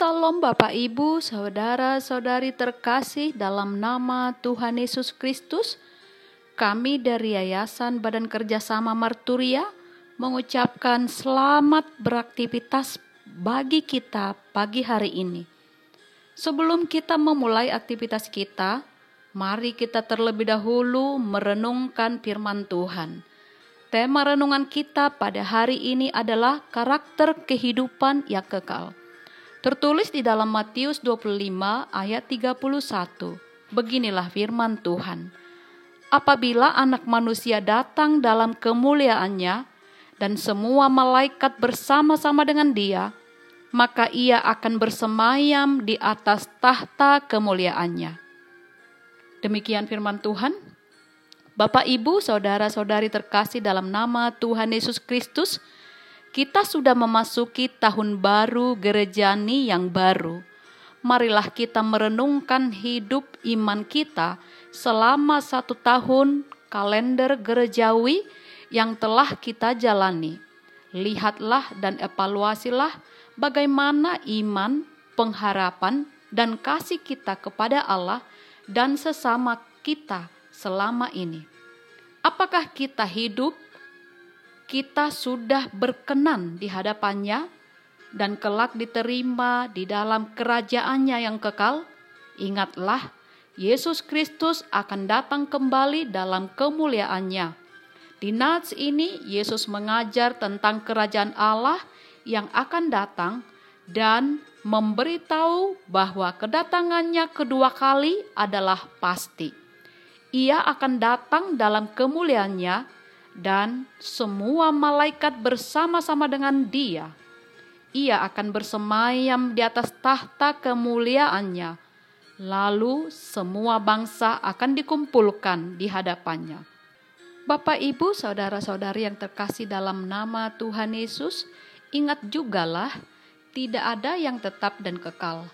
Salam Bapak Ibu, saudara-saudari terkasih dalam nama Tuhan Yesus Kristus. Kami dari Yayasan Badan Kerjasama Marturia mengucapkan selamat beraktivitas bagi kita pagi hari ini. Sebelum kita memulai aktivitas kita, mari kita terlebih dahulu merenungkan firman Tuhan. Tema renungan kita pada hari ini adalah karakter kehidupan yang kekal. Tertulis di dalam Matius 25 ayat 31. Beginilah firman Tuhan. Apabila anak manusia datang dalam kemuliaannya dan semua malaikat bersama-sama dengan dia, maka ia akan bersemayam di atas tahta kemuliaannya. Demikian firman Tuhan. Bapak, Ibu, saudara-saudari terkasih dalam nama Tuhan Yesus Kristus, kita sudah memasuki tahun baru gerejani yang baru. Marilah kita merenungkan hidup iman kita selama satu tahun kalender gerejawi yang telah kita jalani. Lihatlah dan evaluasilah bagaimana iman, pengharapan, dan kasih kita kepada Allah dan sesama kita selama ini. Apakah kita hidup kita sudah berkenan di hadapannya dan kelak diterima di dalam kerajaannya yang kekal, ingatlah Yesus Kristus akan datang kembali dalam kemuliaannya. Di Nats ini Yesus mengajar tentang kerajaan Allah yang akan datang dan memberitahu bahwa kedatangannya kedua kali adalah pasti. Ia akan datang dalam kemuliaannya dan semua malaikat bersama-sama dengan dia. Ia akan bersemayam di atas tahta kemuliaannya. Lalu semua bangsa akan dikumpulkan di hadapannya. Bapak, Ibu, saudara-saudari yang terkasih dalam nama Tuhan Yesus, ingat jugalah tidak ada yang tetap dan kekal.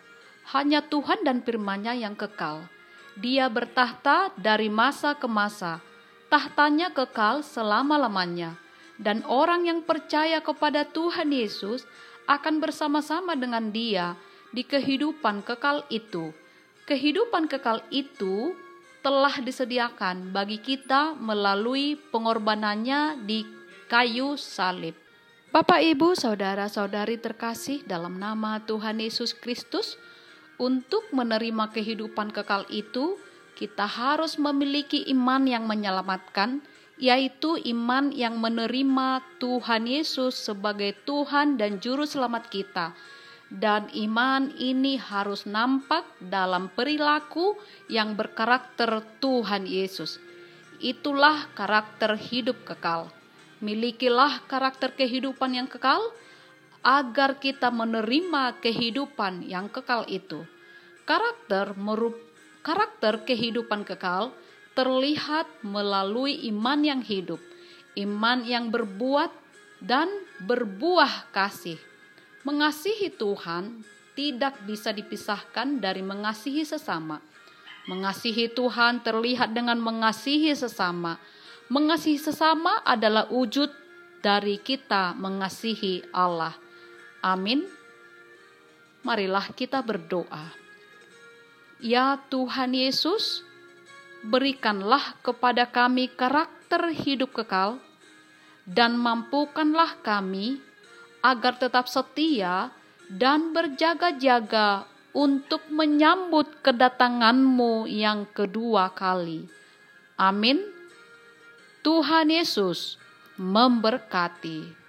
Hanya Tuhan dan firman-Nya yang kekal. Dia bertahta dari masa ke masa tahtanya kekal selama-lamanya, dan orang yang percaya kepada Tuhan Yesus akan bersama-sama dengan Dia di kehidupan kekal itu. Kehidupan kekal itu telah disediakan bagi kita melalui pengorbanannya di kayu salib. Bapak, Ibu, saudara-saudari terkasih dalam nama Tuhan Yesus Kristus, untuk menerima kehidupan kekal itu, kita harus memiliki iman yang menyelamatkan, yaitu iman yang menerima Tuhan Yesus sebagai Tuhan dan Juru Selamat kita. Dan iman ini harus nampak dalam perilaku yang berkarakter Tuhan Yesus. Itulah karakter hidup kekal. Milikilah karakter kehidupan yang kekal agar kita menerima kehidupan yang kekal itu. Karakter merupakan karakter kehidupan kekal terlihat melalui iman yang hidup, iman yang berbuat dan berbuah kasih. Mengasihi Tuhan tidak bisa dipisahkan dari mengasihi sesama. Mengasihi Tuhan terlihat dengan mengasihi sesama. Mengasihi sesama adalah wujud dari kita mengasihi Allah. Amin. Marilah kita berdoa. Ya Tuhan Yesus, berikanlah kepada kami karakter hidup kekal dan mampukanlah kami agar tetap setia dan berjaga-jaga untuk menyambut kedatanganmu yang kedua kali. Amin. Tuhan Yesus memberkati.